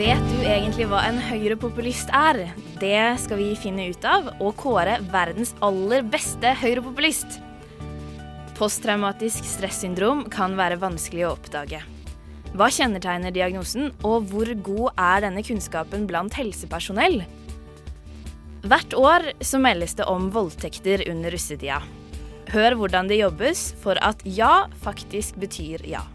Vet du egentlig hva en høyrepopulist er? Det skal vi finne ut av, og kåre verdens aller beste høyrepopulist. Posttraumatisk stressyndrom kan være vanskelig å oppdage. Hva kjennetegner diagnosen, og hvor god er denne kunnskapen blant helsepersonell? Hvert år så meldes det om voldtekter under russetida. Hør hvordan det jobbes for at ja faktisk betyr ja.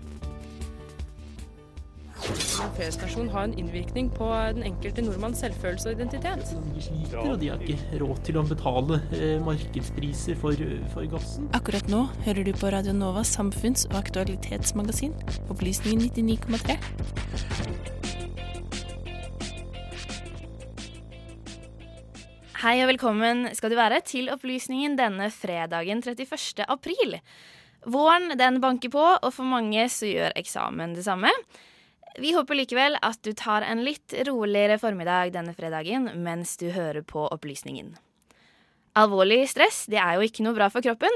En P-stasjon har en innvirkning på den enkelte nordmanns selvfølelse og identitet. De sliter, og de har ikke råd til å betale eh, markedspriser for, for gassen. Akkurat nå hører du på Radio Novas samfunns- og aktualitetsmagasin, Opplysningen 99,3. Hei og velkommen skal du være til opplysningen denne fredagen 31. april. Våren den banker på, og for mange så gjør eksamen det samme. Vi håper likevel at du tar en litt roligere formiddag denne fredagen mens du hører på opplysningen. Alvorlig stress det er jo ikke noe bra for kroppen,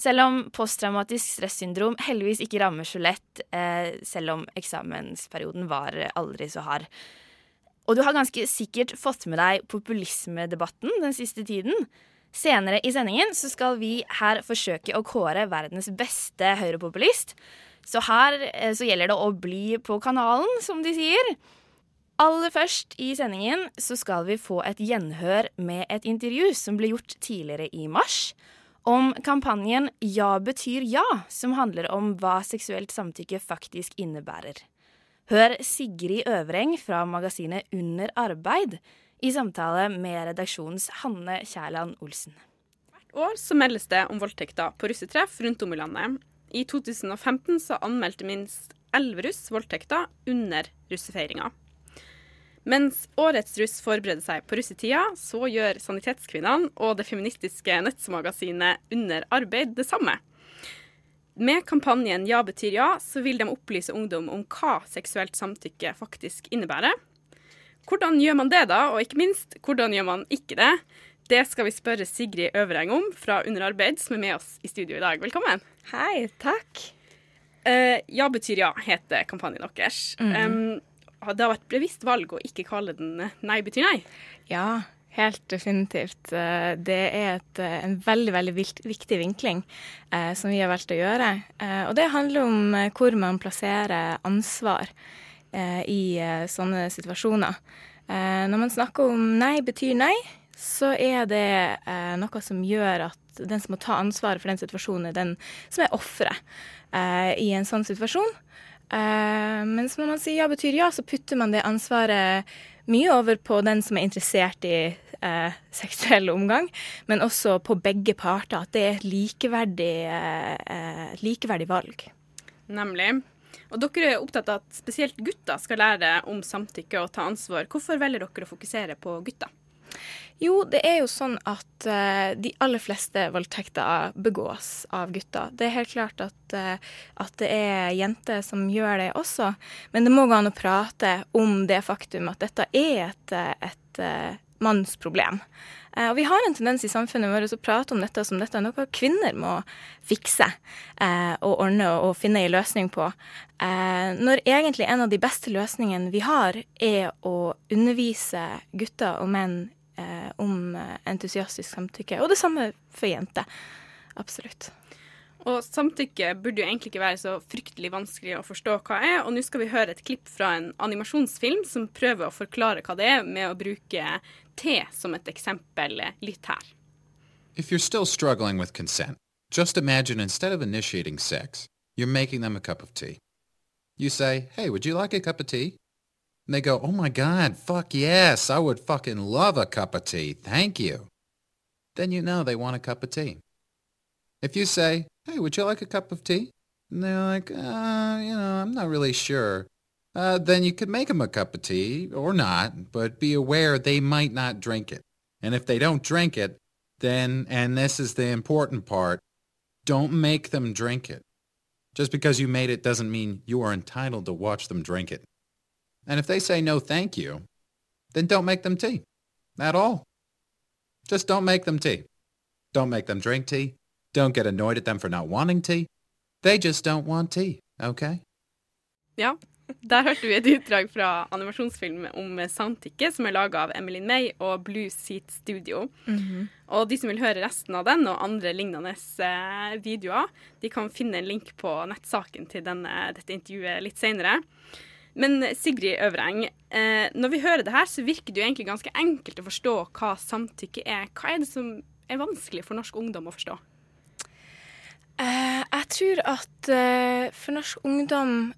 selv om posttraumatisk stressyndrom heldigvis ikke rammer så lett, eh, selv om eksamensperioden var aldri så hard. Og du har ganske sikkert fått med deg populismedebatten den siste tiden. Senere i sendingen så skal vi her forsøke å kåre verdens beste høyrepopulist. Så her eh, så gjelder det å bli på kanalen, som de sier. Aller først i sendingen så skal vi få et gjenhør med et intervju som ble gjort tidligere i mars, om kampanjen Ja betyr ja, som handler om hva seksuelt samtykke faktisk innebærer. Hør Sigrid Øvreng fra magasinet Under arbeid i samtale med redaksjonens Hanne Kjærland Olsen. Hvert år så meldes det om voldtekter på russetreff rundt om i landet. I 2015 så anmeldte minst elleve russ voldtekter under russefeiringa. Mens årets russ forbereder seg på russetida, så gjør Sanitetskvinnene og det feministiske nettmagasinet Under arbeid det samme. Med kampanjen Ja betyr ja, så vil de opplyse ungdom om hva seksuelt samtykke faktisk innebærer. Hvordan gjør man det, da? Og ikke minst, hvordan gjør man ikke det? Det skal vi spørre Sigrid Øvereng om fra Under arbeid, som er med oss i studio i dag. Velkommen. Hei, takk. Uh, ja betyr ja, heter kampanjen deres. Mhm. Um, det har vært bevisst valg å ikke kalle den Nei betyr nei. Ja, helt definitivt. Eh, Det er et, eh, en veldig veldig viktig vinkling eh, som vi har valgt å gjøre. Eh, og det handler om hvor man plasserer ansvar eh, i sånne situasjoner. Når man snakker om nei betyr nei, så er det eh, noe som gjør at den som må ta ansvaret for den situasjonen, er den som er offeret eh, i en sånn situasjon. Eh, mens når man sier ja betyr ja, så putter man det ansvaret mye over på den som er interessert i eh, seksuell omgang, men også på begge parter. At det er et likeverdig, eh, eh, likeverdig valg. Nemlig. Og dere er opptatt av at spesielt gutter skal lære om samtykke og ta ansvar. Hvorfor velger dere å fokusere på gutter? Jo, det er jo sånn at uh, de aller fleste voldtekter begås av gutter. Det er helt klart at, uh, at det er jenter som gjør det også, men det må gå an å prate om det faktum at dette er et, et uh, mannsproblem. Og vi har en tendens i samfunnet vårt å prate om dette som dette er noe kvinner må fikse eh, og ordne og finne en løsning på. Eh, når egentlig en av de beste løsningene vi har, er å undervise gutter og menn eh, om eh, entusiastisk samtykke. Og det samme for jenter. Absolutt. Og samtykke burde jo egentlig ikke være så fryktelig vanskelig å forstå hva er, og nå skal vi høre et klipp fra en animasjonsfilm som prøver å forklare hva det er, med å bruke te som et eksempel litt her. If you're still struggling with consent, just imagine instead of initiating sex, you're making them a cup of tea. You say, hey, would you like a cup of tea? And they go, oh my god, fuck yes, I would fucking love a cup of tea, thank you. Then you know they want a cup of tea. If you say, hey, would you like a cup of tea? And they're like, uh, you know, I'm not really sure. Uh, then you could make them a cup of tea, or not, but be aware they might not drink it. And if they don't drink it, then, and this is the important part, don't make them drink it. Just because you made it doesn't mean you are entitled to watch them drink it. And if they say no thank you, then don't make them tea. At all. Just don't make them tea. Don't make them drink tea. Don't get annoyed at them for not wanting tea. They just don't want tea, okay? Ja, der hørte vi et utdrag fra animasjonsfilm om samtykke, som er laga av Emmeline May og Blue Seat Studio. Mhm. Og de som vil høre resten av den og andre lignende eh, videoer, de kan finne en link på nettsaken til denne, dette intervjuet litt senere. Men Sigrid Øvreng, eh, når vi hører det her, så virker det jo egentlig ganske enkelt å forstå hva samtykke er. Hva er det som er vanskelig for norsk ungdom å forstå? Eh, jeg tror at eh, for norsk ungdom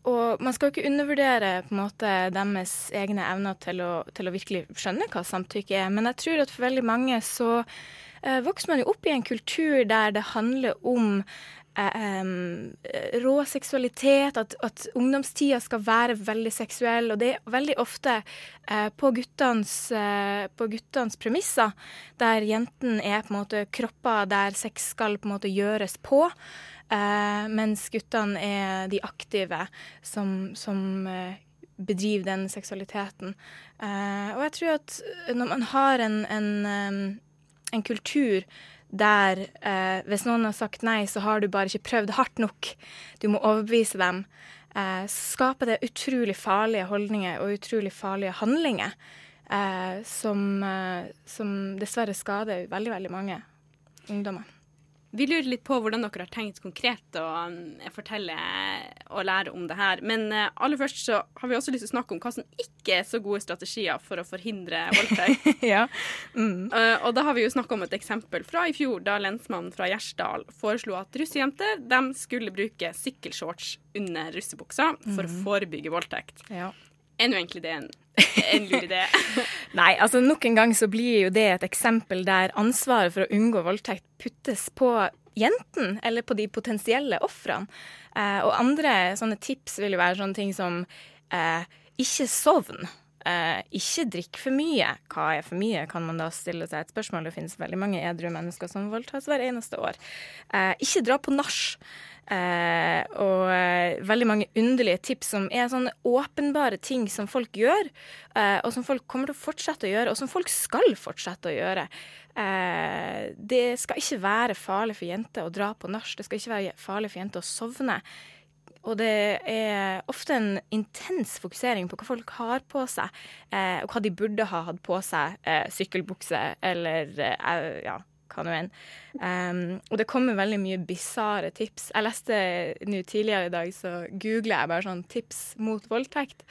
Og man skal jo ikke undervurdere på en måte deres egne evner til å, til å virkelig skjønne hva samtykke er, men jeg tror at for veldig mange så eh, vokser man jo opp i en kultur der det handler om em, rå seksualitet, at, at ungdomstida skal være veldig seksuell. Og det er veldig ofte uh, på, guttenes, uh, premisser, der jenten er på en måte kropper der sex skal på en måte gjøres på. Uh, mens guttene er de aktive som, som bedriver den seksualiteten. Og jeg tror at når man har en, en, um, en kultur der eh, hvis noen har sagt nei, så har du bare ikke prøvd hardt nok. Du må overbevise dem. Eh, skaper det utrolig farlige holdninger og utrolig farlige handlinger eh, som, eh, som dessverre skader veldig, veldig mange ungdommer. Vi lurer litt på hvordan dere har tenkt konkret å um, fortelle og lære om det her. Men eh, aller først så har vi også lyst til å snakke om hva som ikke er så gode strategier for å forhindre voldtekt. ja. Mm. Eh, og da har vi jo snakka om et eksempel fra i fjor, da lensmannen fra Gjersdal foreslo at russejenter de skulle bruke sykkelshorts under russebuksa for å Mhm. forebygge voldtekt. Ja. Er nå egentlig det en, en lur idé? Nei, altså nok en gang så blir jo det et eksempel der ansvaret for å unngå voldtekt puttes på jenten, eller på de potensielle ofrene. Eh, og andre sånne tips vil jo være sånne ting som eh, ikke sovn. Eh, ikke drikk for mye. Hva er for mye, kan man da stille seg et spørsmål. Det finnes veldig mange edru mennesker som voldtas hver eneste år. Eh, ikke dra på nach. Eh, og eh, veldig mange underlige tips som er sånne åpenbare ting som folk gjør, eh, og som folk kommer til å fortsette å gjøre, og som folk skal fortsette å gjøre. Eh, det skal ikke være farlig for jenter å dra på nach. Det skal ikke være farlig for jenter å sovne. Og det er ofte en intens fokusering på hva folk har på seg, eh, og hva de burde ha hatt på seg. Eh, sykkelbukse eller eh, ja, hva nå enn. Um, og det kommer veldig mye bisarre tips. Jeg leste nå tidligere i dag, så googler jeg bare sånn tips mot voldtekt.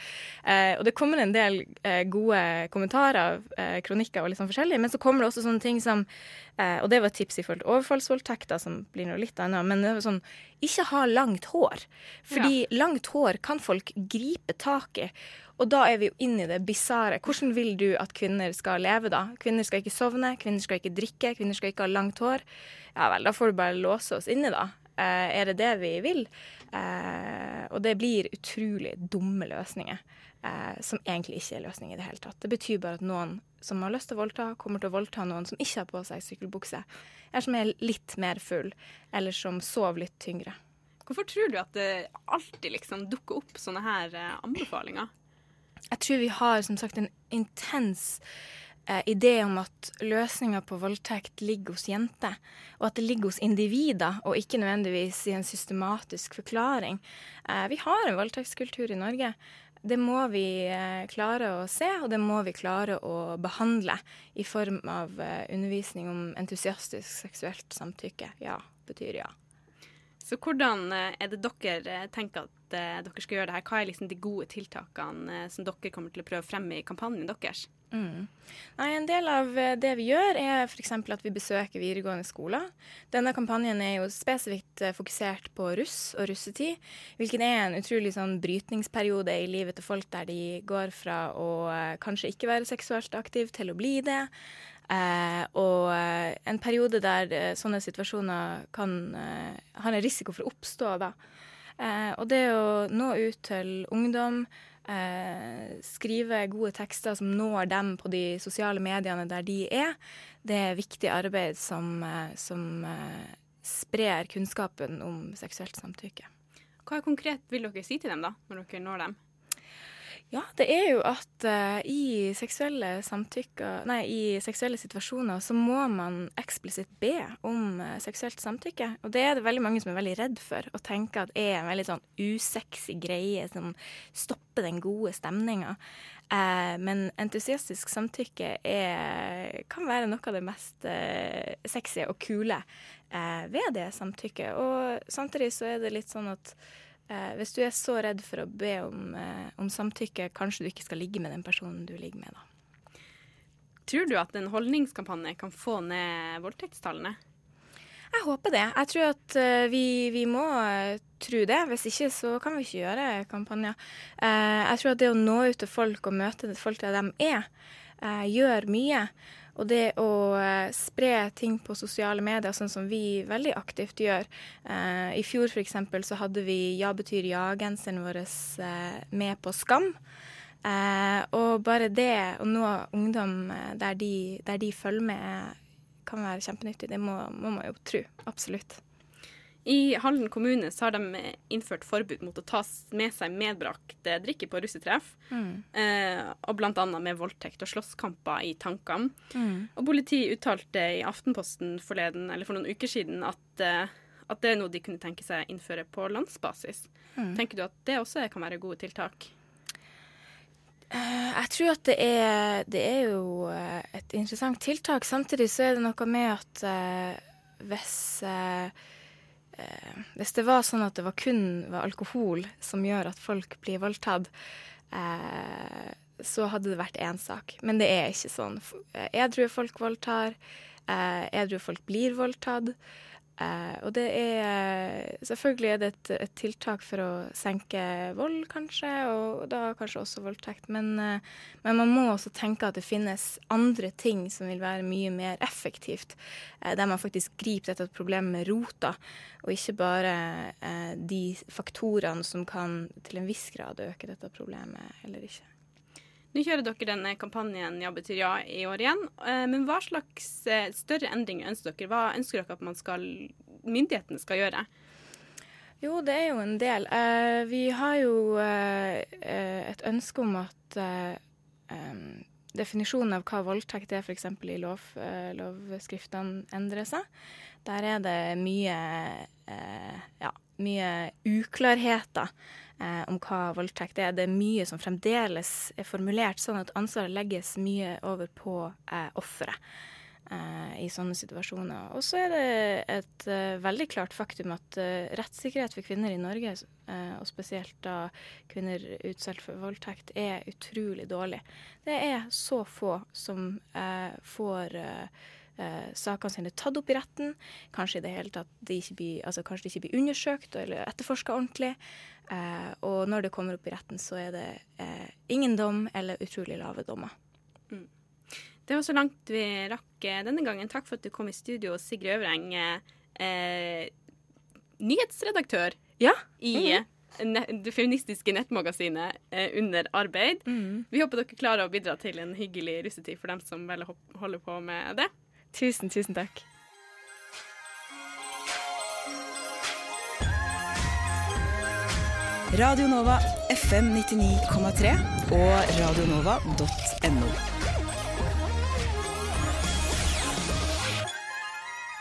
Uh, og det kommer en del uh, gode kommentarer, uh, kronikker og litt sånn forskjellig, men så kommer det også sånne ting som Og det var tips i forhold til overfallsvoldtekter, som blir noe litt annet, men det var sånn ikke ha langt hår. Fordi langt hår kan folk gripe tak i. Og da er vi jo inne i det bisarre. Hvordan vil du at kvinner skal leve da? Kvinner skal ikke sovne, kvinner skal ikke drikke, kvinner skal ikke ha langt hår. Ja vel, da får du bare låse oss inne, da. Eh, er det det vi vil? Eh, og det blir utrolig dumme løsninger. Eh, som egentlig ikke er løsning i det hele tatt. Det betyr bare at noen som har lyst til å voldta, kommer til å voldta noen som ikke har på seg sykkelbukse. Eller som er litt mer full, eller som sover litt tyngre. Hvorfor tror du at det alltid liksom dukker opp sånne her anbefalinger? Jeg tror vi har som sagt en intens eh, idé om at løsninga på voldtekt ligger hos jenter, og at det ligger hos individer, og ikke nødvendigvis i en systematisk forklaring. Eh, vi har en voldtektskultur i Norge. Det må vi eh, klare å se, og det må vi klare å behandle i form av eh, undervisning om entusiastisk seksuelt samtykke. Ja. betyr ja. Så hvordan eh, er det dere eh, tenker at eh, dere skal gjøre det her? Hva er liksom de gode tiltakene som dere kommer til å prøve frem i kampanjen deres? Mm. Nei, En del av det vi gjør, er f.eks. at vi besøker videregående skoler. Denne kampanjen er jo spesifikt fokusert på russ og russetid, hvilken er en utrolig sånn brytningsperiode i livet til folk der de går fra å kanskje ikke være seksuelt aktiv til å bli det. Eh, og eh, en periode der eh, sånne situasjoner kan eh, har en risiko for å oppstå. Da. Og det å nå ut til ungdom, skrive gode tekster som når dem på de sosiale mediene der de er, det er viktig arbeid som, som sprer kunnskapen om seksuelt samtykke. Hva konkret vil dere si til dem da, når dere når dem? Ja, det er jo at uh, i, seksuelle nei, i seksuelle situasjoner så må man eksplisitt be om uh, seksuelt samtykke. Og det er det veldig mange som er veldig redd for, og tenker at er en veldig sånn usexy greie som stopper den gode stemninga. Uh, men entusiastisk samtykke er, kan være noe av det mest eh, sexy og kule eh, ved det samtykket. Og samtidig så er det litt sånn at Eh, hvis du er så redd for å be om, eh, om, samtykke, kanskje du ikke skal ligge med den personen du ligger med, da. Tror du at en holdningskampanje kan få ned voldtektstallene? Jeg håper det. Jeg tror at uh, vi, vi, må uh, tro det. Hvis ikke så kan vi ikke gjøre kampanjer. Uh, jeg tror at det å nå ut til folk og møte folk der de er, gjør mye. Og det å eh, spre ting på sosiale medier, sånn som vi veldig aktivt gjør. Eh, I fjor f.eks. så hadde vi Ja betyr ja-genseren vår eh, med på Skam. Og bare det å nå ungdom der de, der de følger med, kan være kjempenyttig. Det må, må man jo tro. Absolutt. I Halden kommune så har de innført forbud mot å ta med seg medbrakt drikke på russetreff. Mm. Eh, og bl.a. med voldtekt og slåsskamper i tankene. Mm. Og politiet uttalte i Aftenposten forleden, eller for noen uker siden at, eh, at det er noe de kunne tenke seg å innføre på landsbasis. Mm. Tenker du at det også kan være gode tiltak? Uh, jeg tror at det er, det er jo uh, et interessant tiltak. Samtidig så er det noe med at hvis eh, Hvis det var sånn at det var kun var alkohol som gjør at folk blir voldtatt, eh, så hadde det vært én sak. Men det er ikke sånn. Edrue edru folk voldtar. Eh, edru folk blir voldtatt. Uh, og det er Selvfølgelig er det et, et, tiltak for å senke vold, kanskje, og da kanskje også voldtekt. Men, eh, men, man må også tenke at det finnes andre ting som vil være mye mer effektivt. Eh, der man faktisk griper dette problemet med rota, og ikke bare de faktorene som kan til en viss grad øke dette problemet, eller ikke. Nå kjører dere denne kampanjen Ja betyr ja i år igjen. Eh, men hva slags eh, større endringer ønsker dere? Hva ønsker dere at man skal, myndighetene skal gjøre? Jo, det er jo en del. Eh, vi har jo et ønske om at definisjonen av hva voldtekt er f.eks. i lov, lovskriftene endrer seg. Der er det mye, ja, mye uklarheter eh, om hva voldtekt er. Det er mye som fremdeles er formulert sånn at ansvaret legges mye over på eh, offeret eh, i sånne situasjoner. Og så er det et uh, veldig klart faktum at uh, rettssikkerhet for kvinner i Norge, uh, og spesielt da kvinner utsatt for voldtekt, er utrolig dårlig. Det er så få som får eh, sakene sine tatt opp i retten. Kanskje det hele tatt de ikke blir, altså kanskje de ikke blir undersøkt eller etterforska ordentlig. Eh, og når det kommer opp i retten, så er det eh, ingen dom eller utrolig lave dommer. Mm. Det var så langt vi rakk eh, denne gangen. Takk for at du kom i studio, Sigrid Øvreng, eh, nyhetsredaktør ja. i mm det feministiske nettmagasinet eh, under arbeid. Mm. Vi håper dere klarer å bidra til en hyggelig russetid for dem som velger å holde på med det. Tusen, tusen takk. Radio Nova FM 99,3 og radionova.no.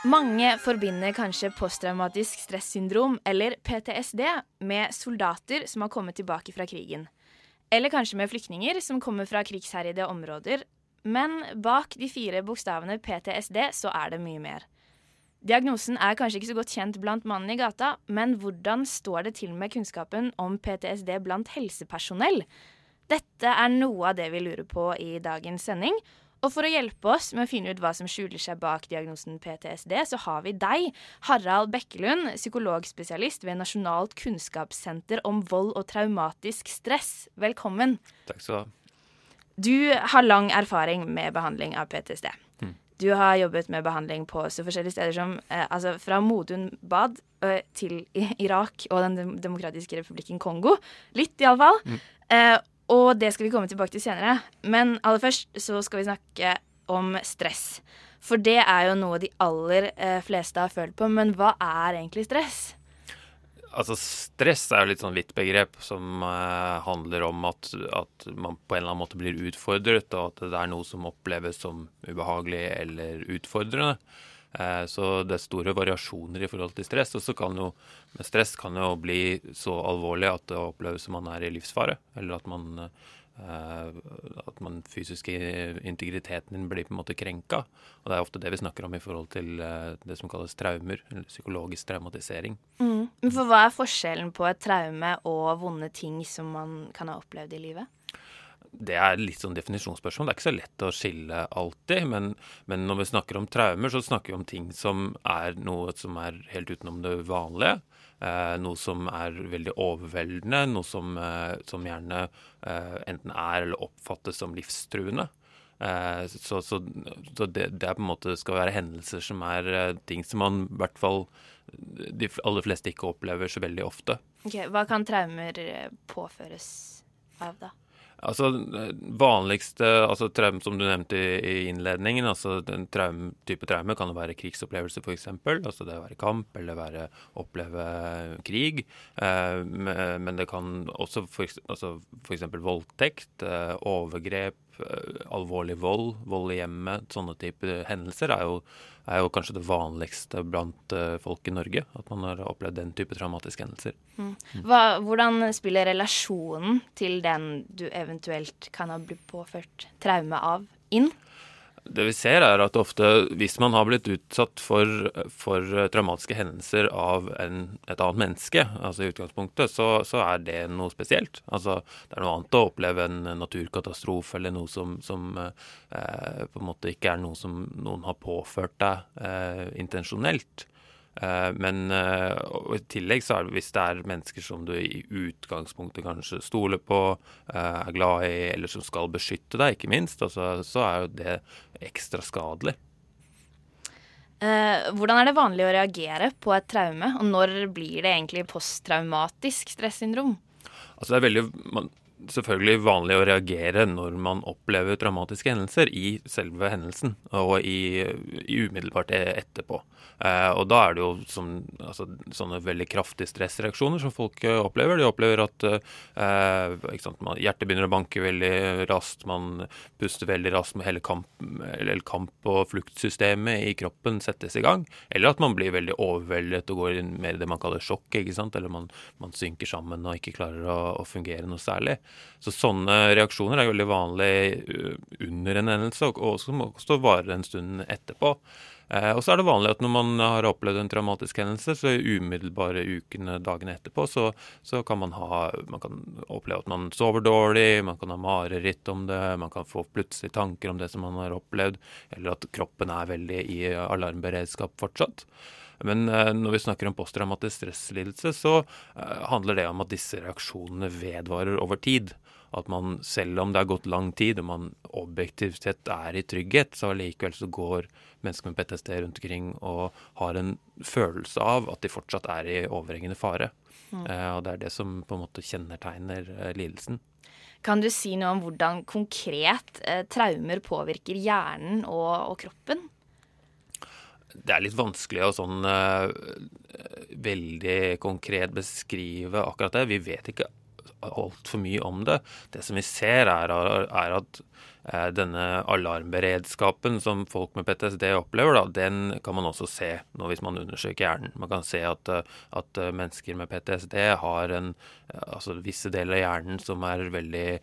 Mange forbinder kanskje posttraumatisk stressyndrom, eller PTSD, med soldater som har kommet tilbake fra krigen. Eller kanskje med flyktninger som kommer fra krigsherjede områder men bak de fire bokstavene PTSD så er det mye mer. Diagnosen er kanskje ikke så godt kjent blant mannen i gata, men hvordan står det til med kunnskapen om PTSD blant helsepersonell? Dette er noe av det vi lurer på i dagens sending. Og for å hjelpe oss med å finne ut hva som skjuler seg bak diagnosen PTSD, så har vi deg, Harald Bekkelund, psykologspesialist ved Nasjonalt kunnskapssenter om vold og traumatisk stress. Velkommen. Takk skal du ha. Du har lang erfaring med behandling av PTSD. Mm. Du har jobbet med behandling på så forskjellige steder som eh, altså fra Modun Bad ø, til Irak og Den demokratiske republikken Kongo. Litt, iallfall. Mm. Eh, og det skal vi komme tilbake til senere. Men aller først så skal vi snakke om stress. For det er jo noe de aller eh, fleste har følt på. Men hva er egentlig stress? Altså, stress er jo litt sånn vidt begrep som eh, handler om at, at man på en eller annen måte blir utfordret, og at det er noe som oppleves som ubehagelig eller utfordrende. Eh, så det er store variasjoner i forhold til stress. Og så kan jo stress kan jo bli så alvorlig at det oppleves som man er i livsfare, eller at man eh, at man fysiske integriteten din blir på en måte krenka. Og det er ofte det vi snakker om i forhold til eh, det som kalles traumer, eller psykologisk traumatisering. Mm. Men For hva er forskjellen på et traume og vonde ting som man kan ha opplevd i livet? Det er litt sånn definisjonsspørsmål. Det er ikke så lett å skille alltid. Men, men når vi snakker om traumer, så snakker vi om ting som er noe som er helt utenom det vanlige. Eh, noe som er veldig overveldende, noe som, eh, som gjerne eh, enten er eller oppfattes som livstruende. Så så, så det, det er på en måte skal være hendelser som er ting som man i hvert fall de aller fleste ikke opplever så veldig ofte. Okay, Hva kan traumer påføres av, da? Altså, vanligste altså traume, som du nevnte i, innledningen, altså den traum, type traume kan jo være krigsopplevelse, f.eks. Altså det å være kamp eller være, oppleve krig. Eh, men det kan også f.eks. Altså voldtekt, eh, overgrep, alvorlig vold, vold i hjemmet. Sånne type hendelser er jo, er jo kanskje det vanligste blant eh, folk i Norge. At man har opplevd den type traumatiske hendelser. Mm. Hva, hvordan spiller relasjonen til den du eventuelt kan ha blitt påført traume av, inn? Det vi ser er at ofte hvis man har blitt utsatt for, for traumatiske hendelser av en, et annet menneske, altså i utgangspunktet, så, så er det noe spesielt. Altså det er noe annet å oppleve en naturkatastrofe eller noe som, som eh, på en måte ikke er noe som noen har påført deg eh, intensjonelt. Eh, Men eh, i tillegg så er det hvis det er mennesker som du i utgangspunktet kanskje stoler på, eh, er glad i, eller som skal beskytte deg, ikke minst, altså, så er jo det ekstra skadelig. Eh, hvordan er det vanlig å reagere på et traume, og når blir det egentlig posttraumatisk stressyndrom? Altså det er veldig man, selvfølgelig vanlig å reagere når man opplever traumatiske hendelser i selve hendelsen og i, i umiddelbart etterpå. Eh, og da er det jo som, altså, sånne veldig kraftige stressreaksjoner som folk eh, opplever. De opplever at eh, sant, man, hjertet begynner å banke veldig raskt, man puster veldig raskt med hele kamp, eller kamp- og fluktsystemet i kroppen settes i gang. Eller at man blir veldig overveldet og går inn mer i det man kaller sjokk. Eller man, man synker sammen og ikke klarer å, å fungere noe særlig. Så sånne reaksjoner er veldig vanlig uh, under en hendelse, og som også varer en stund etterpå. Eh, og så er det vanlig at når man har opplevd en traumatisk hendelse, så i umiddelbare ukene, dagene etterpå, så, så kan man ha Man kan oppleve at man sover dårlig, man kan ha mareritt om det, man kan få plutselig tanker om det som man har opplevd, eller at kroppen er veldig i alarmberedskap fortsatt. Men eh, når vi snakker om posttraumatisk stresslidelse, så eh, handler det om at disse reaksjonene vedvarer over tid. At man, selv om det har gått lang tid, og man objektivt sett er i trygghet, så allikevel så går mennesker med PTSD rundt omkring og har en følelse av at de fortsatt er i overhengende fare. Mm. Eh, og det er det som på en måte kjennetegner lidelsen. Kan du si noe om hvordan konkret eh, traumer påvirker hjernen og, og kroppen? Det er litt vanskelig å sånn uh, veldig konkret beskrive akkurat det. Vi vet ikke altfor mye om det. Det som vi ser, er, er at denne alarmberedskapen som folk med PTSD opplever, da, den kan man også se nå hvis man undersøker hjernen. Man kan se at, eh, at eh, mennesker med PTSD har en, eh, altså visse deler av hjernen som er veldig eh,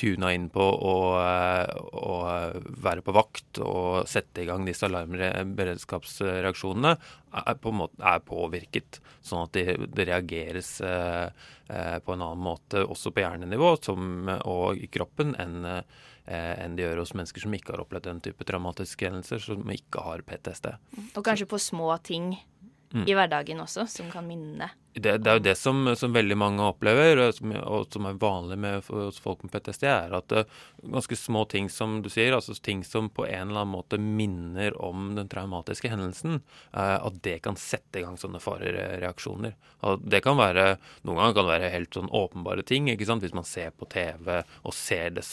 tuna inn på å, eh, å være på vakt og sette i gang disse alarmberedskapsreaksjonene, er, på, måte, er påvirket. Sånn at det, de reageres eh, eh, på en annen måte også på hjernenivå som, og i kroppen enn eh, enn de gjør hos mennesker som ikke har opplevd den type traumatiske hendelser, som ikke har PTSD. Og kanskje på små ting Mm. i hverdagen også, som kan minne. Det, det er jo det som, som veldig mange opplever, og som, og som er vanlig med folk med PTSD, er at eh, ganske små ting som du sier, altså ting som på en eller annen måte minner om den traumatiske hendelsen, eh, at det kan sette i gang sånne farereaksjoner. Og det kan være, Noen ganger kan det være helt sånn åpenbare ting. ikke sant? Hvis man ser på TV og ser, det,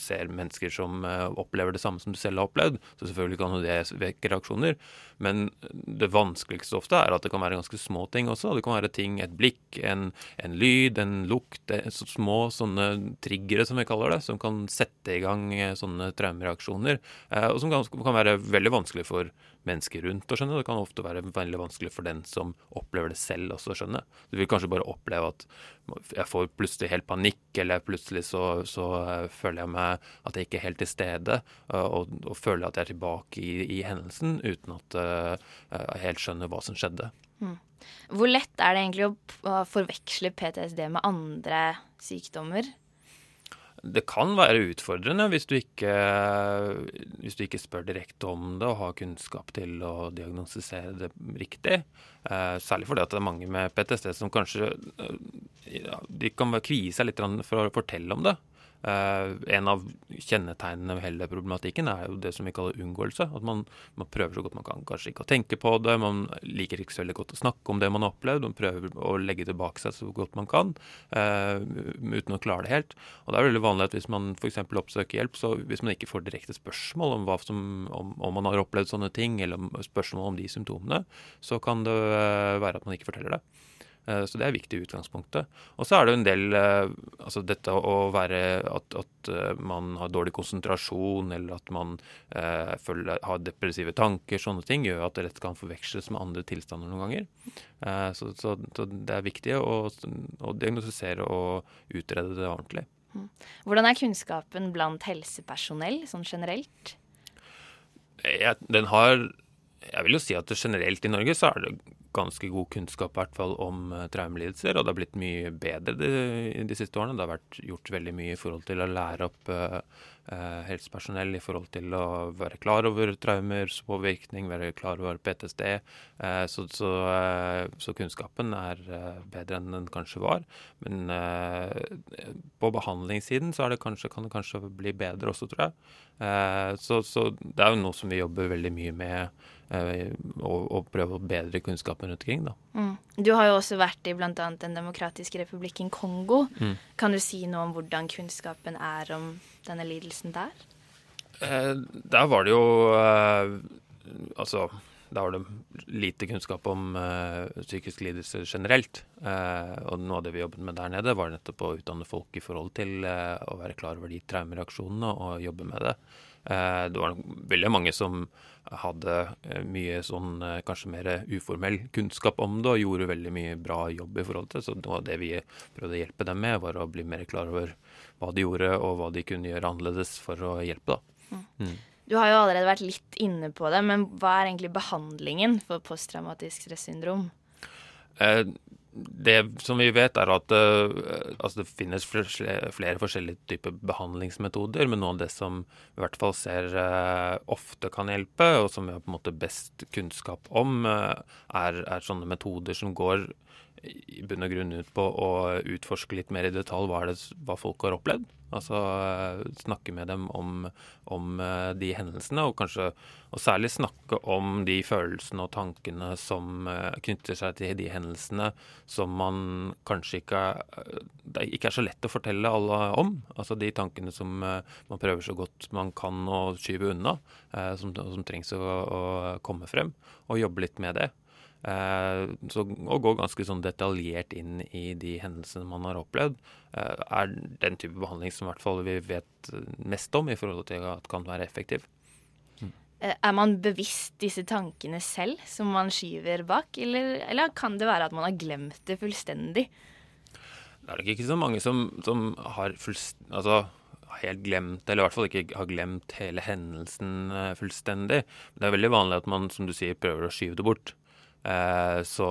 ser mennesker som eh, opplever det samme som du selv har opplevd, så selvfølgelig kan jo det vekke reaksjoner. Men det vanskeligste ofte er at det kan være ganske små ting også. Det kan være ting, et blikk, en, en lyd, en lukt, eh, så små sånne triggere som vi kaller det, som kan sette i gang eh, sånne traumereaksjoner. Eh, og som kan, kan være veldig vanskelig for mennesker rundt å skjønne. Det kan ofte være veldig vanskelig for den som opplever det selv også å skjønne. Du vil kanskje bare oppleve at jeg får plutselig helt panikk, eller plutselig så, så føler jeg meg at jeg ikke er helt til stede, og, og føler at jeg er tilbake i, i hendelsen uten at jeg helt skjønner hva som skjedde. Mm. Hvor lett er det egentlig å forveksle PTSD med andre sykdommer? Det kan være utfordrende hvis du ikke, hvis du ikke spør direkte om det og har kunnskap til å diagnostisere det riktig. Eh, særlig fordi det er mange med PTSD som kanskje eh, ja, de kan kvie seg litt for å fortelle om det. Eh, en av kjennetegnene ved hele problematikken er jo det som vi kaller unngåelse. At man, man prøver så godt man kan kanskje ikke å tenke på det. Man liker ikke så veldig godt å snakke om det man har opplevd. Man prøver å legge tilbake seg så godt man kan uh, uten å klare det helt. Og det er veldig vanlig at hvis man f.eks. oppsøker hjelp, så hvis man ikke får direkte spørsmål om, som, om, om man har opplevd sånne ting, eller spørsmål om de symptomene, så kan det eh, være at man ikke forteller det. Eh, Så det er viktig i utgangspunktet. Og så er det jo en del eh, Altså dette å være at, at eh, man har dårlig konsentrasjon, eller at man eh, føler, har depressive tanker, sånne ting, gjør at det lett kan forveksles med andre tilstander noen ganger. Eh, Så, så, så det er viktig å, å diagnostisere og utrede det ordentlig. Hvordan er kunnskapen blant helsepersonell sånn generelt? jeg, den har Jeg vil jo si at generelt i Norge så er det ganske god kunnskap hvert fall om uh, traumelidelser, og det har blitt mye bedre de, de siste årene. Det har vært gjort veldig mye i forhold til å lære opp uh, helsepersonell i forhold til å være klar over traumers påvirkning, være klar over PTSD. Uh, så, så, uh, så kunnskapen er bedre enn den kanskje var. Men på behandlingssiden så det kanskje, kan det kanskje bli bedre også, tror jeg. Uh, så, så det er jo noe som vi jobber veldig mye med, Og, å, å prøve å bedre kunnskapen rundt omkring. da. Mm. Du har jo også vært i bl.a. Den demokratiske republikken Kongo. Mm. Kan du si noe om hvordan kunnskapen er om denne lidelsen der? Eh, der var det jo eh, Altså, der var det lite kunnskap om uh, psykisk lidelse generelt. Uh, og noe av det vi jobbet med der nede, var nettopp å utdanne folk i forhold til uh, å være klar over de traumereaksjonene og jobbe med det. Eh, det var veldig mange som hadde eh, mye sånn eh, kanskje mer uformell kunnskap om det, og gjorde veldig mye bra jobb i forhold til. Så det av det vi prøvde å hjelpe dem med, var å bli mer klar over hva de gjorde, og hva de kunne gjøre annerledes for å hjelpe. da. Mm. Du har jo allerede vært litt inne på det, men hva er egentlig behandlingen for posttraumatisk stressyndrom? Eh, det som vi vet, er at eh, altså det finnes flere, forskjellige typer behandlingsmetoder, men noe av det som vi i hvert fall ser eh, ofte kan hjelpe, og som vi har på en måte best kunnskap om, er, er sånne metoder som går i bunn og grunn ut på å utforske litt mer i detalj hva, det, hva folk har opplevd. Altså eh, snakke med dem om, om eh, de hendelsene, og kanskje og særlig snakke om de følelsene og tankene som eh, knytter seg til de hendelsene som man kanskje ikke Det ikke er så lett å fortelle alle om. Altså de tankene som man prøver så godt man kan å skyve unna, som, som trengs å, å komme frem, og jobbe litt med det. Eh, så å gå ganske sånn detaljert inn i de hendelsene man har opplevd, eh, er den type behandling som i hvert fall vi vet mest om i forhold til at kan være effektiv. Mm. Er man bevisst disse tankene selv som man skyver bak, eller, eller kan det være at man har glemt det fullstendig? Det er nok ikke så mange som, som har fullst, altså, helt glemt, eller i hvert fall ikke har glemt hele hendelsen fullstendig. Det er veldig vanlig at man, som du sier, prøver å skyve det bort. Eh, så,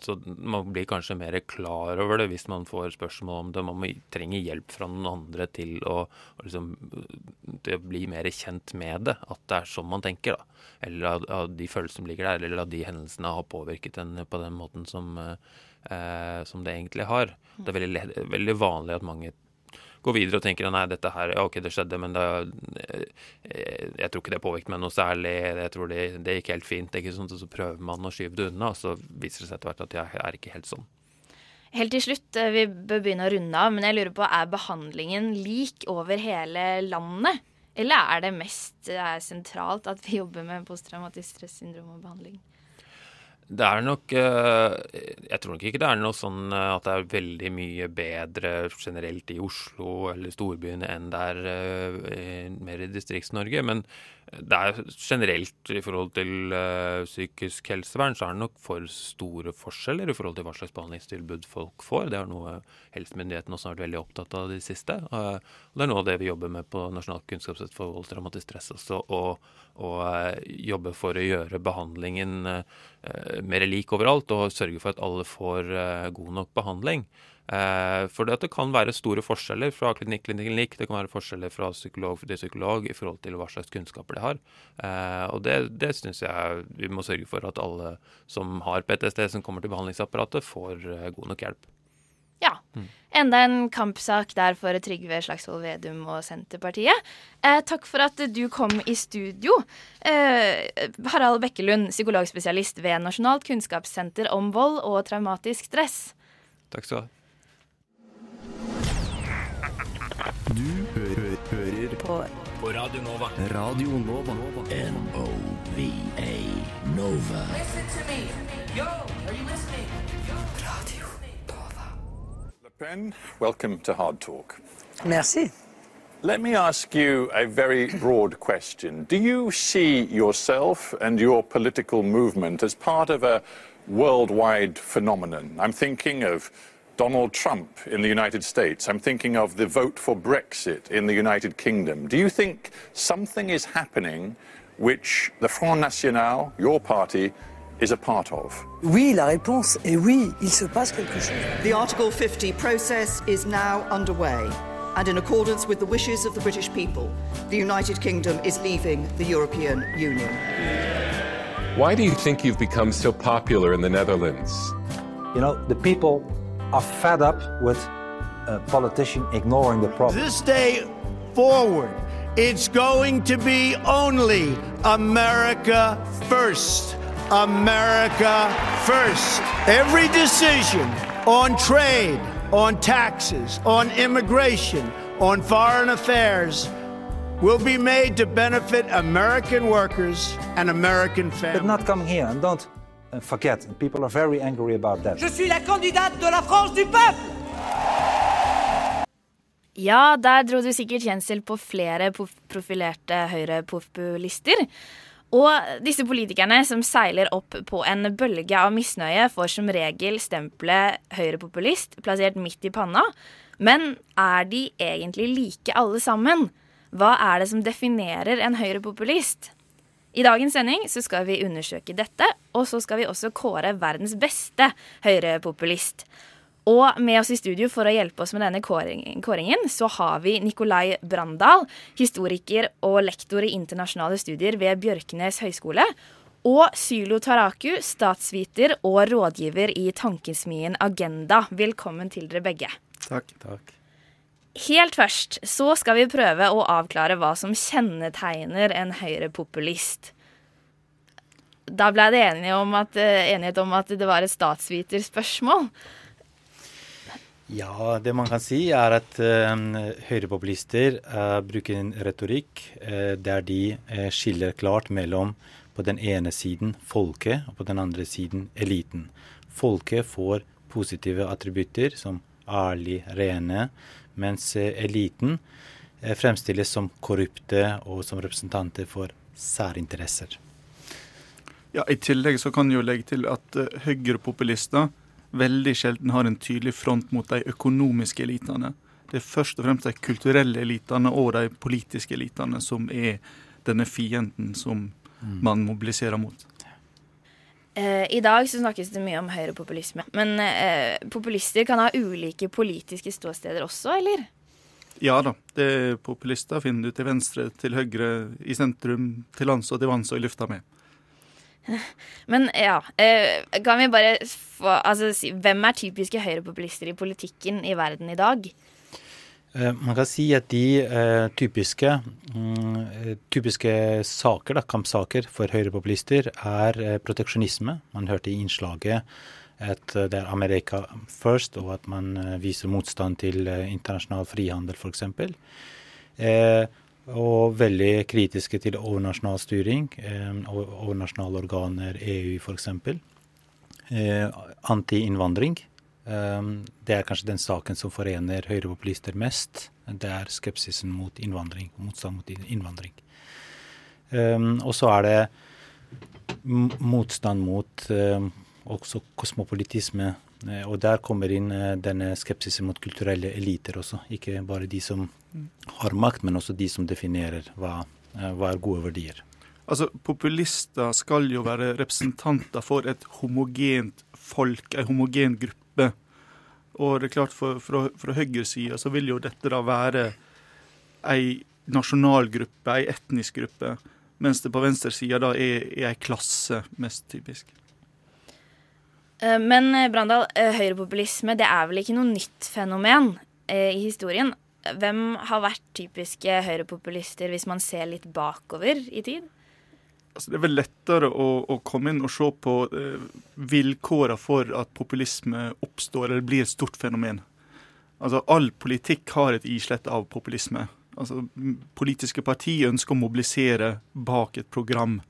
så man blir kanskje mer klar over det hvis man får spørsmål om det. Man må, trenger hjelp fra noen andre til å, liksom, til å bli mer kjent med det. At det er sånn man tenker. da. Eller at, at de følelsene ligger der, eller at de hendelsene har påvirket en på den måten som, eh, som det egentlig har. Det er veldig, veldig vanlig at mange går videre og tenker nei, dette her, ja, ok, det skjedde, men det, eh, jeg tror ikke det påvirket meg noe særlig. Jeg tror det, det gikk helt fint. ikke sånn, så prøver man å skyve det unna, og så viser det seg etter hvert at jeg er ikke helt sånn. Helt til slutt, eh, vi bør begynne å runde av, men jeg lurer på, er behandlingen lik over hele landet? Eller er det mest er sentralt at vi jobber med posttraumatisk stressyndrom og behandling? Det er nok eh, Jeg tror nok ikke det er noe sånn eh, at det er veldig mye bedre generelt i Oslo eller storbyene enn det er eh, mer i Distrikts-Norge. Men det er generelt i forhold til uh, psykisk helsevern, så er det nok for store forskjeller i forhold til hva slags behandlingstilbud folk får. Det er noe helsemyndighetene også har vært veldig opptatt av i det siste. Uh, det er noe av det vi jobber med på Nasjonalt kunnskapssett for vold og traumatisk stress også. Og, og eh, jobbe for å gjøre behandlingen eh, mer lik overalt, og sørge for at alle får god nok behandling. Eh, for det, at det kan være store forskjeller fra klinikk til klinikk. Det kan være forskjeller fra psykolog til psykolog i forhold til hva slags kunnskaper de har. Eh, og det, det syns jeg vi må sørge for at alle som har PTSD, som kommer til behandlingsapparatet, får eh, god nok hjelp. Ja. Enda en kampsak der for Trygve Slagsvold Vedum og Senterpartiet. Eh, takk for at du kom i studio. Eh, Harald Bekkelund, psykologspesialist ved Nasjonalt kunnskapssenter om vold og traumatisk stress. Takk skal du ha. På. På Radio Nova. Radio Nova. N-O-V-A Nova. Listen to me. Yo, are you listening? Le Pen, welcome to Hard Talk. Merci. Let me ask you a very broad question. Do you see yourself and your political movement as part of a worldwide phenomenon? I'm thinking of Donald Trump in the United States. I'm thinking of the vote for Brexit in the United Kingdom. Do you think something is happening which the Front National, your party, is a part of? Oui, la réponse est oui, il se passe quelque chose. The Article 50 process is now underway, and in accordance with the wishes of the British people, the United Kingdom is leaving the European Union. Why do you think you've become so popular in the Netherlands? You know, the people are fed up with a politician ignoring the problem. This day forward, it's going to be only America first. America first. Every decision on trade, on taxes, on immigration, on foreign affairs will be made to benefit American workers and American families. But not coming here and don't forget, people are very angry about that. Je suis la candidate de la France du peuple. Ja, der dro du sikkert kjensel på flere profilerte høyrepopulister. Og disse politikerne som seiler opp på en bølge av misnøye, får som regel stempelet høyrepopulist plassert midt i panna. Men er de egentlig like alle sammen? Hva er det som definerer en høyrepopulist? I dagens sending så skal vi undersøke dette, og så skal vi også kåre verdens beste høyrepopulist. Og med oss i studio for å hjelpe oss med denne kåringen, så har vi Nikolai Brandal, historiker og lektor i internasjonale studier ved Bjørknes høgskole. Og Sylo Taraku, statsviter og rådgiver i tankesmien Agenda. Velkommen til dere begge. Takk. Takk. Helt først så skal vi prøve å avklare hva som kjennetegner en høyrepopulist. Da ble det enighet om at, eh, enighet om at det var et statsviterspørsmål. Ja, det man kan si er at uh, høyrepopulister uh, bruker en retorikk uh, der de skiller klart mellom på den ene siden folket, og på den andre siden eliten. Folket får positive attributter som ærlig, rene, mens eliten fremstilles som korrupte og som representanter for særinteresser. Ja, I tillegg så kan jeg jo legge til at uh, høyrepopulister veldig sjelden har en tydelig front mot de økonomiske elitene. Det er først og fremst de kulturelle elitene og de politiske elitene som er denne fienden som man mobiliserer mot. Eh, I dag så snakkes det mye om høyrepopulisme. Men eh, populister kan ha ulike politiske ståsteder også, eller? Ja da, det er populister finner du til venstre, til høyre, i sentrum, til lands og til vanns og i lufta med. Men ja, eh, kan vi bare få Altså, si, hvem er typiske høyrepopulister i politikken i verden i dag? Eh, Man kan si at de eh, typiske, mm, typiske saker, da, kampsaker for høyrepopulister, er proteksjonisme. Man hørte i innslaget at det er America first, og at man viser motstand til internasjonal frihandel, f.eks. Eh, og veldig kritiske til overnasjonal styring, eh, overnasjonale organer, EU f.eks. Eh, Anti-innvandring. Um, det er kanskje den saken som forener høyrepopulister mest. Det er skepsisen mot innvandring, motstand mot innvandring. Og så er det motstand mot også kosmopolitisme. Eh, Og der kommer inn eh, denne skepsisen mot kulturelle eliter også. Ikke bare de som har makt, men også de som definerer hva, eh, hva er gode verdier. Altså, Populister skal jo være representanter for et homogent folk, en homogen gruppe. Og det er klart, for, fra, fra høyresida så vil jo dette da være ei nasjonal gruppe, ei etnisk gruppe. Mens det på venstresida da er, er ei klasse, mest typisk. Eh, Men eh, Brandal, eh, høyrepopulisme det er vel ikke noe nytt fenomen i historien? Hvem har vært typiske høyrepopulister hvis man ser litt bakover i tid? Altså, det er vel lettere å, å komme inn og se på eh, vilkårene for at populisme oppstår eller blir et stort fenomen. Altså, All politikk har et islett av populisme. Altså, Politiske partier ønsker å mobilisere bak et program.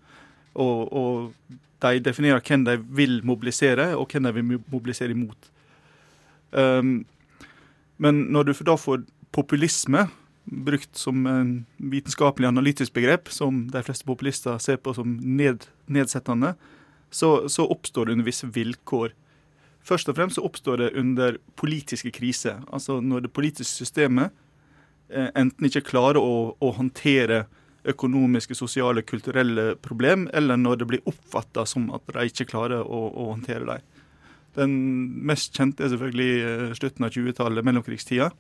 Og, og de definerer hvem de vil mobilisere, og hvem de vil mobilisere imot. Um, men når du da får populisme brukt som en vitenskapelig analytisk begrep, som de fleste populister ser på som ned, nedsettende, så, så oppstår det under visse vilkår. Først og fremst så oppstår det under politiske kriser. Altså når det politiske systemet eh, enten ikke klarer å, å håndtere økonomiske, sosiale, kulturelle problem, eller når det blir oppfatta som at de ikke klarer å, å håndtere dem. Den mest kjente er selvfølgelig eh, slutten av 20-tallet, mellomkrigstida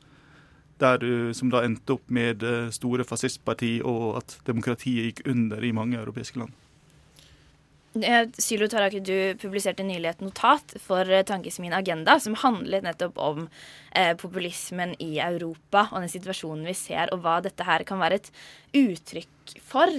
der du, som da endte opp med eh, store fascistparti, og at demokratiet gikk under i mange europeiske land. Eh, Sylo Taraki, du publiserte nylig et notat for eh, Tankesmien Agenda som handlet nettopp om eh, populismen i Europa og den situasjonen vi ser, og hva dette her kan være et uttrykk for.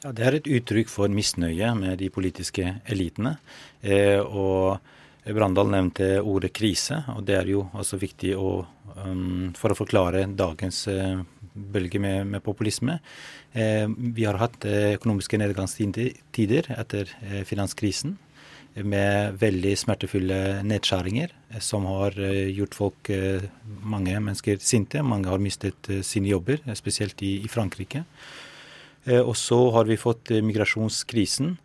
Ja, Det er et uttrykk for misnøye med de politiske elitene. Eh, og Brandal nevnte ordet krise, og det er jo også viktig å, um, for å forklare dagens eh, bølge med, med populisme. Eh, vi har hatt eh, økonomiske nedgangstider etter eh, finanskrisen med veldig smertefulle nedskjæringer eh, som har eh, gjort folk, eh, mange mennesker, sinte. Mange har mistet eh, sine jobber, eh, spesielt i, i Frankrike. Eh, Og så har vi fått eh, migrasjonskrisen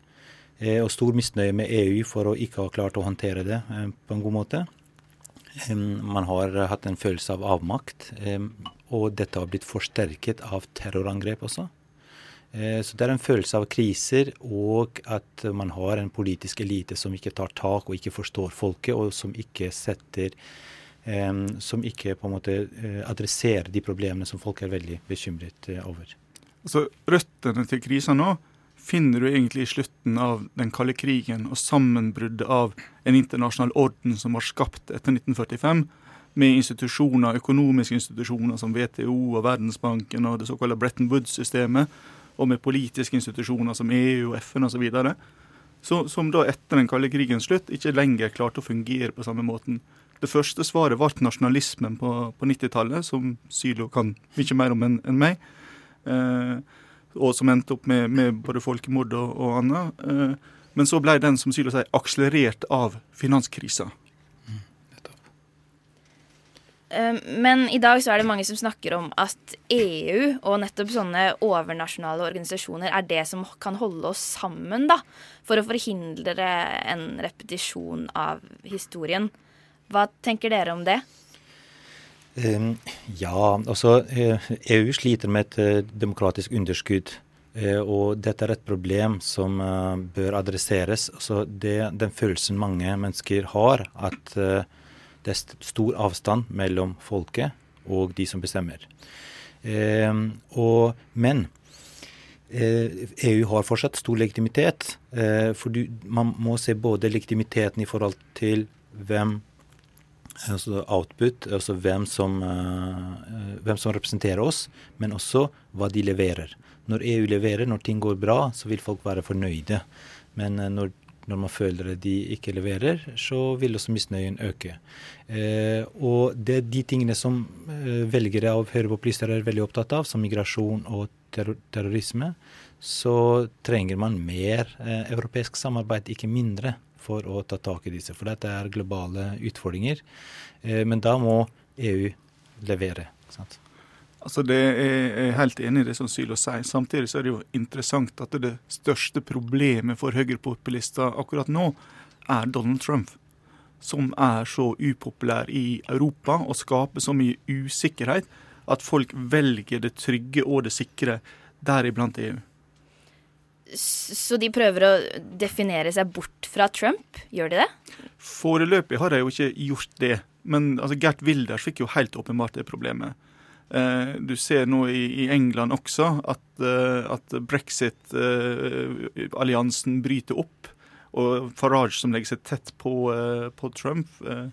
eh, og stor misnøye med EU for å ikke ha klart å håndtere det eh, på en god måte. Man har eh, hatt en følelse av avmakt, og dette har blitt forsterket av terrorangrep også. Eh, Så det er en følelse av kriser, og at man har en politisk elite som ikke tar tak og ikke forstår folket, og som ikke setter Som ikke på en måte eh, adresserer de problemene som folk er veldig bekymret eh, over. Altså, Røttene til krisa nå finner du egentlig i slutten av den kalde krigen og sammenbruddet av en internasjonal orden som var skapt etter 1945, med institusjoner, økonomiske institusjoner som WTO og Verdensbanken og det såkalte Bretton Woods-systemet, og med politiske institusjoner som EU og FN osv. Som da etter den kalde krigens slutt ikke lenger klarte å fungere på samme måten. Det første svaret ble nasjonalismen på, på 90-tallet, som Sylo kan mye mer om enn en meg. Eh, og som endte opp med, med både folkemord og, og annet. Eh, men så ble den som sier å si, akselerert av finanskrisa. Eh, Men i dag så er det mange som snakker om at EU og nettopp sånne overnasjonale organisasjoner er det som kan holde oss sammen, da. For å forhindre en repetisjon av historien. Hva tenker dere om det? Eh, Ja, altså eh, EU sliter med et eh, demokratisk underskudd. eh, Og dette er et problem som bør adresseres. Altså det, den følelsen mange mennesker har, at det er stor avstand mellom folket og de som bestemmer. Eh, og, men eh, EU har fortsatt stor legitimitet. Eh, for du, man må se både legitimiteten i forhold til hvem altså output, altså hvem som, eh, hvem som representerer oss, men også hva de leverer. Når EU leverer, når ting går bra, så vil folk være fornøyde. Men eh, når, når man føler at de ikke leverer, så vil også misnøyen øke. Eh, og det er de tingene som eh, velgere av høyrepopulister er veldig opptatt av, som migrasjon og terror terrorisme, så trenger man mer eh, europeisk samarbeid, ikke mindre, for å ta tak i disse. For dette er globale utfordringer. Eh, men da må EU levere. Sant? Altså det er jeg helt enig i det som Sylo sier. Samtidig så er det jo interessant at det største problemet for høyrepopulister akkurat nå er Donald Trump. Som er så upopulær i Europa og skaper så mye usikkerhet at folk velger det trygge og det sikre, deriblant EU. Så de prøver å definere seg bort fra Trump? Gjør de det? Foreløpig har de jo ikke gjort det. Men altså, Gert Wilders fikk jo helt åpenbart det problemet. Eh, du ser nå i, England også at, eh, at brexit-alliansen bryter opp. Og Farage, som legger seg tett på, eh, på Trump, eh,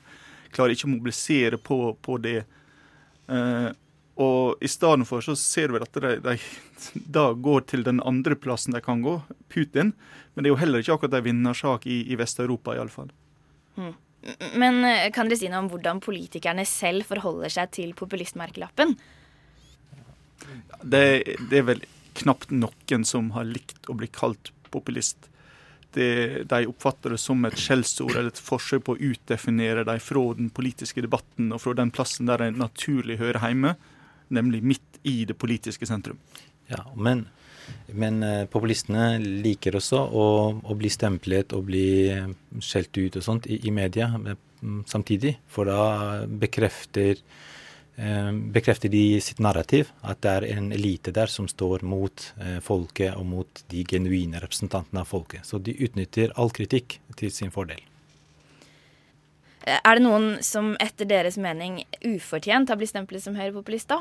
klarer ikke å mobilisere på, på det. Eh, og i stedet for så ser du vel at de, de da går til den andre plassen de kan gå, Putin. Men det er jo heller ikke akkurat en vinnersak i, i Vest-Europa, iallfall. Mm. Men eh, kan dere si noe om hvordan politikerne selv forholder seg til populistmerkelappen? Det, det er vel knapt noen som har likt å bli kalt populist. Det, de oppfatter det som et skjellsord eller et forsøk på å utdefinere dem fra den politiske debatten og fra den plassen der de naturlig hører hjemme, nemlig midt i det politiske sentrum. Ja, men, men eh, populistene liker også å, å bli stemplet og bli eh, skjelt ut og sånt i, i media eh, samtidig. For da bekrefter, eh, bekrefter de sitt narrativ, at det er en elite der som står mot eh, folket og mot de genuine representantene av folket. Så de utnytter all kritikk til sin fordel. Er det noen som etter deres mening ufortjent har blitt stemplet som høyrepopulist, da?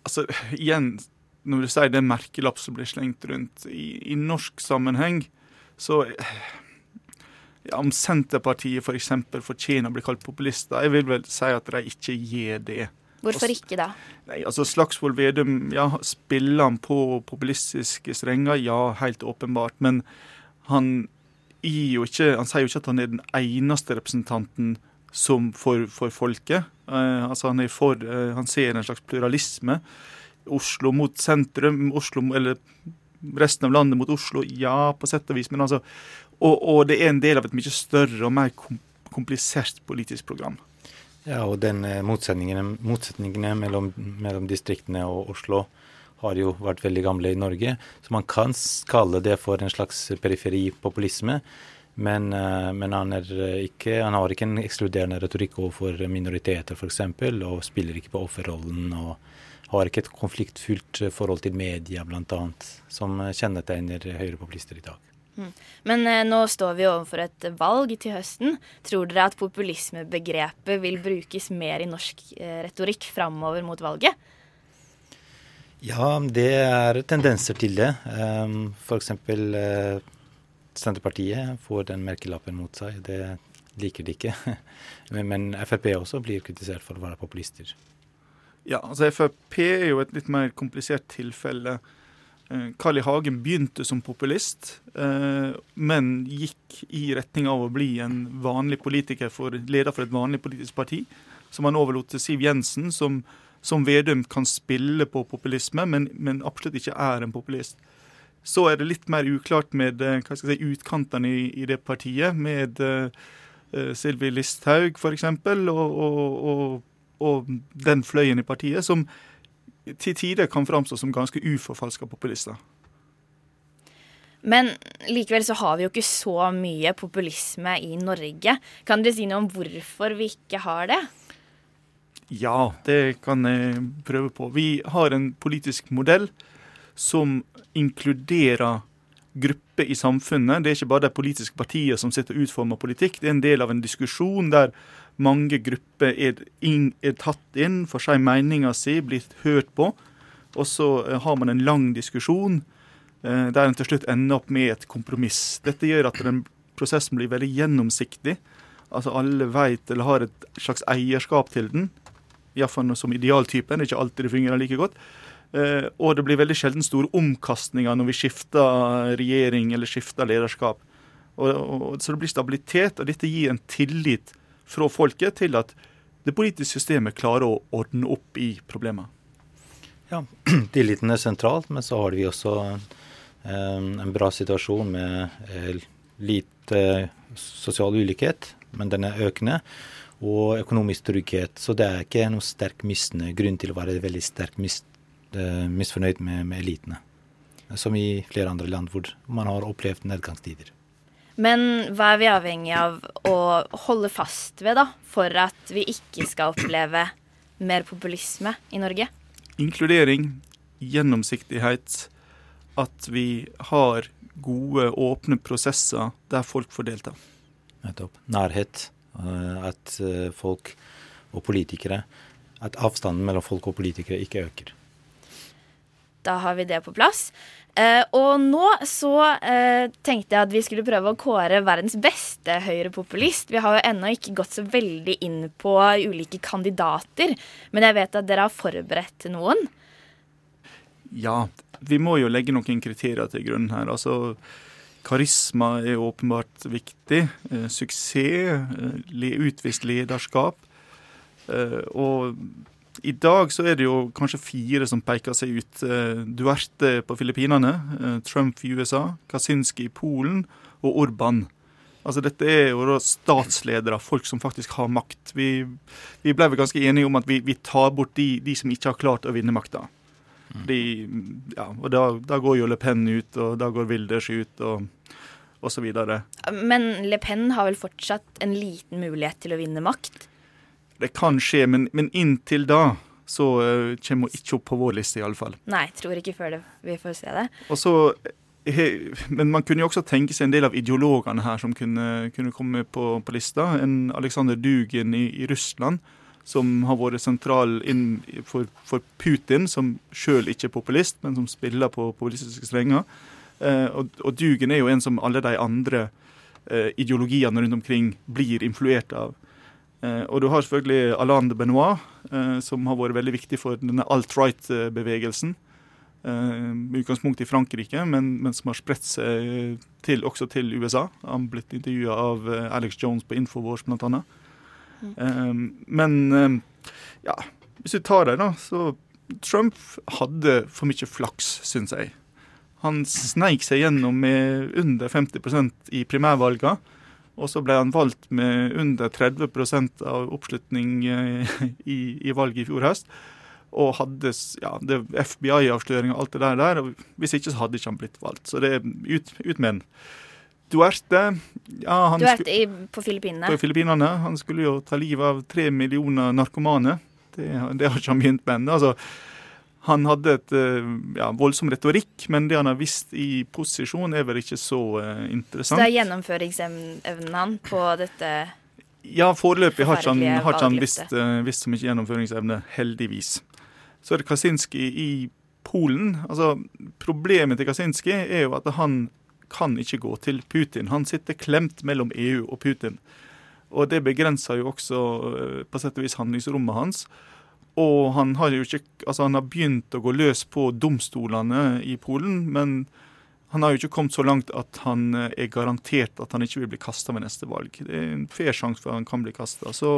Altså, igjen, når du sier det er merkelapp som blir slengt rundt, i, i norsk sammenheng, så ja, Om Senterpartiet f.eks. For fortjener å bli kalt populister, jeg vil vel si at de ikke gjør det. Hvorfor ikke da? Nei, altså Slagsvold Vedum, ja, spiller han på populistiske strenger? Ja, helt åpenbart. Men han, ikke, han sier jo ikke at han er den eneste representanten som for, for folket. Eh, altså han, er for, eh, han ser en slags pluralisme. Oslo mot sentrum, Oslo, eller resten av landet mot Oslo, ja, på sett og vis. Men altså, og, og det er en del av et mye større og mer komplisert politisk program. Ja, og den eh, motsetningene, motsetningene mellom, mellom distriktene og Oslo har jo vært veldig gamle i Norge. Så man kan kalle det for en slags periferipopulisme. Men, eh, men han, er ikke, han har ikke en ekskluderende retorikk overfor minoriteter f.eks., og spiller ikke på offerrollen. og har ikke et konfliktfylt eh, forhold til media, bl.a., som eh, kjennetegner høyrepopulister i dag. Mm. Men eh, nå står vi overfor et valg til høsten. Tror dere at populismebegrepet vil brukes mer i norsk eh, retorikk framover mot valget? Ja, det er tendenser til det. Um, F.eks. Uh, Senterpartiet får den merkelappen mot seg. Det liker de ikke. men, men Frp også blir kritisert for å være populister. Ja, altså Frp er jo et litt mer komplisert tilfelle. Eh, Carl I. Hagen begynte som populist, eh, men gikk i retning av å bli en vanlig politiker, for, leder for et vanlig politisk parti, som han overlot til Siv Jensen, som som Vedum kan spille på populisme, men, men absolutt ikke er en populist. Så er det litt mer uklart med eh, hva si, utkantene i, i det partiet, med uh, Sylvi Listhaug f.eks., og, og, og, og den fløyen i partiet, som til tider kan framstå som ganske uforfalska populister. Men likevel så har vi jo ikke så mye populisme i Norge. Kan dere si noe om hvorfor vi ikke har det? Ja, det kan jeg prøve på. Vi har en politisk modell som inkluderer grupper i samfunnet. Det er ikke bare de politiske partiene som sitter og utformer politikk. Det er en del av en diskusjon der mange grupper er, inn, er tatt inn, får si meninga si, blitt hørt på. Og så eh, har man en lang diskusjon eh, der en til slutt ender opp med et kompromiss. Dette gjør at den prosessen blir veldig gjennomsiktig. Altså Alle vet eller har et slags eierskap til den. Iallfall som idealtypen. Det er ikke alltid det fungerer like godt. Eh, og det blir veldig sjelden store omkastninger når vi skifter regjering eller skifter lederskap. Og, og, så det blir stabilitet, og dette gir en tillit fra folket til at det politiske systemet klarer å ordne opp i problemer. Ja, Tilliten er sentralt, men så har vi også eh, en bra situasjon med eh, lite sosial ulikhet, men den er økende. Og økonomisk trygghet. Så det er ikke noe sterk misnøye, grunn til å være veldig sterk mis, eh, misfornøyd med, med elitene. Som i flere andre land hvor man har opplevd nedgangstider. Men hva er vi avhengig av å holde fast ved da, for at vi ikke skal oppleve mer populisme i Norge? Inkludering, gjennomsiktighet, at vi har gode, åpne prosesser der folk får delta. Nettopp. Nærhet. Eh, at eh, folk og politikere At avstanden mellom folk og politikere ikke øker. Da har vi det på plass. Uh, og nå så uh, tenkte jeg at vi skulle prøve å kåre verdens beste høyrepopulist. Vi har jo ennå ikke gått så veldig inn på ulike kandidater, men jeg vet at dere har forberedt noen. Ja, vi må jo legge noen kriterier til grunn her. Altså, karisma er åpenbart viktig. Uh, suksess, utvist lederskap. og i dag så er det jo kanskje fire som peker seg ut. Eh, Duerte på Filippinene, eh, Trump i USA, Kaczynski i Polen og Orban. Altså Dette er jo da statsledere, folk som faktisk har makt. Vi, vi ble vel ganske enige om at vi, vi tar bort de, de, som ikke har klart å vinne makta. Ja, og da, da, går jo Le Pen ut, og da går Wilders ut, og, og så videre. Men Le Pen har vel fortsatt en liten mulighet til å vinne makt? Det kan skje, men, men inntil da så uh, kommer hun ikke opp på vår liste, iallfall. Nei, tror ikke før det, vi får se det. Og så, he, men man kunne jo også tenke seg en del av ideologene her som kunne, kunne komme på, på, lista. En Aleksandr Dugin i, i, Russland som har vært sentral for, for, Putin, som sjøl ikke er populist, men som spiller på populistiske strenger. Uh, og, og, Dugin er jo en som alle de andre uh, ideologiene rundt omkring blir influert av. Eh, og du har selvfølgelig Alain de Benoit, eh, som har vært veldig viktig for denne alt-right-bevegelsen. Eh, med utgangspunkt i Frankrike, men, men, som har spredt seg til, også til USA. Han har blitt intervjua av Alex Jones på Infowars, blant annet. Mm. Men ja, hvis du tar det, da, så Trump hadde for mye flaks, syns jeg. Han sneik seg gjennom med under 50% i primærvalgene. Og så ble han valgt med under 30% av oppslutning eh, i, i valget i fjor høst. Og hadde ja, FBI-avsløring og alt det der. og Hvis ikke så hadde ikke han blitt valgt. Så det er ut, ut med den. Duerte ja, han Duerte i, på Filippinene? På Filippinene. Han skulle jo ta livet av tre millioner narkomane. Det, det har ikke han begynt med ennå. Altså, han hadde et eh, ja, voldsom retorikk, men det han har visst i posisjon, er vel ikke så uh, interessant. Så det er gjennomføringsevnen han på dette Ja, foreløpig har ikke han, har ikke han visst, visst så mye gjennomføringsevne, heldigvis. Så er det Kaczynski i Polen. Altså, Problemet til Kaczynski er jo at han kan ikke gå til Putin. Han sitter klemt mellom EU og Putin. Og det begrenser jo også på sett og vis handlingsrommet hans. Og han har jo ikke Altså, han har begynt å gå løs på domstolene i Polen, men han har jo ikke kommet så langt at han eh, er garantert at han ikke vil bli kasta ved neste valg. Det er en fair sjanse for at han kan bli kasta. Så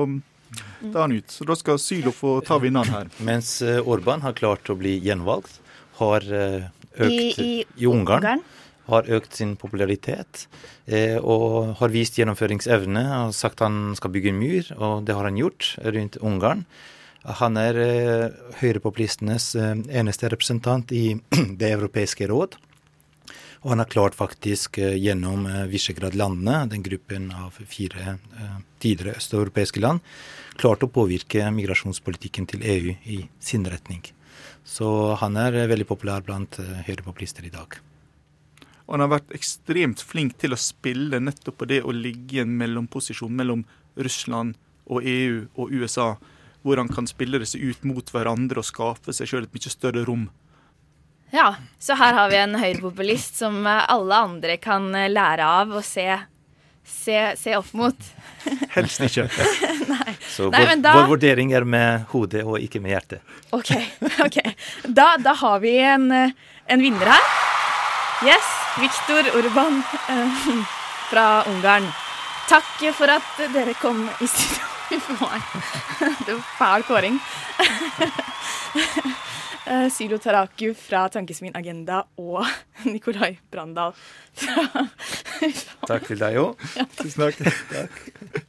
Da er han ut. Så da skal Sylo få ta vinneren her. Mens eh, Orban har klart å bli gjenvalgt, har eh, økt I- i Ungarn. Ungarn? Har økt sin popularitet eh, og har vist gjennomføringsevne. Har sagt han skal bygge en myr, og det har han gjort rundt Ungarn. Han er eh, høyrepopulistenes eh, eneste representant i Det europeiske råd. Og han har klart faktisk eh, gjennom Visegrad-landene, den gruppen av fire tidligere østeuropeiske land, klart å påvirke migrasjonspolitikken til EU i sin retning. Så han er veldig populær blant høyrepopulister i dag. Og han har vært ekstremt flink til å spille nettopp på det å ligge i en mellomposisjon mellom Russland og EU og USA, hvor han kan spille disse ut mot hverandre og skape seg sjøl et mye større rom. Ja, så her har vi en høyrepopulist som eh, alle andre kan eh, lære av og se, se, se opp mot. Helst ikke. Nei. Så Nei, vår, men da- vår vurdering er med hodet og ikke med hjertet. OK. ok. Da, da har vi en, eh, en vinner her. Yes. Viktor Urban eh, fra Ungarn. Takk for at dere kom i studio. For meg. Det var fæl kåring. Silo Sylo Taraku fra Tankesmien Agenda og Nikolai Brandal fra Takk til deg òg. Tusen takk.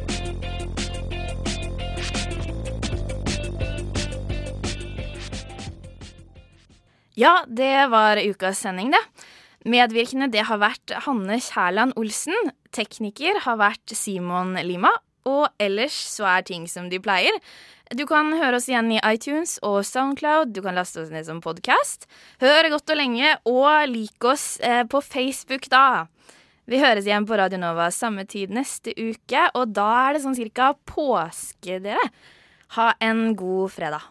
Ja, det var ukas sending, det. Medvirkende det har vært Hanne Kjærland Olsen. Tekniker har vært Simon Lima. Og ellers så er ting som de pleier. Du kan høre oss igjen i iTunes og Soundcloud. Du kan laste oss ned som podkast. Hør godt og lenge, og lik oss eh, på Facebook, da. Vi høres igjen på Radio Nova samme tid neste uke, og da er det sånn cirka påske, dere. Ha en god fredag.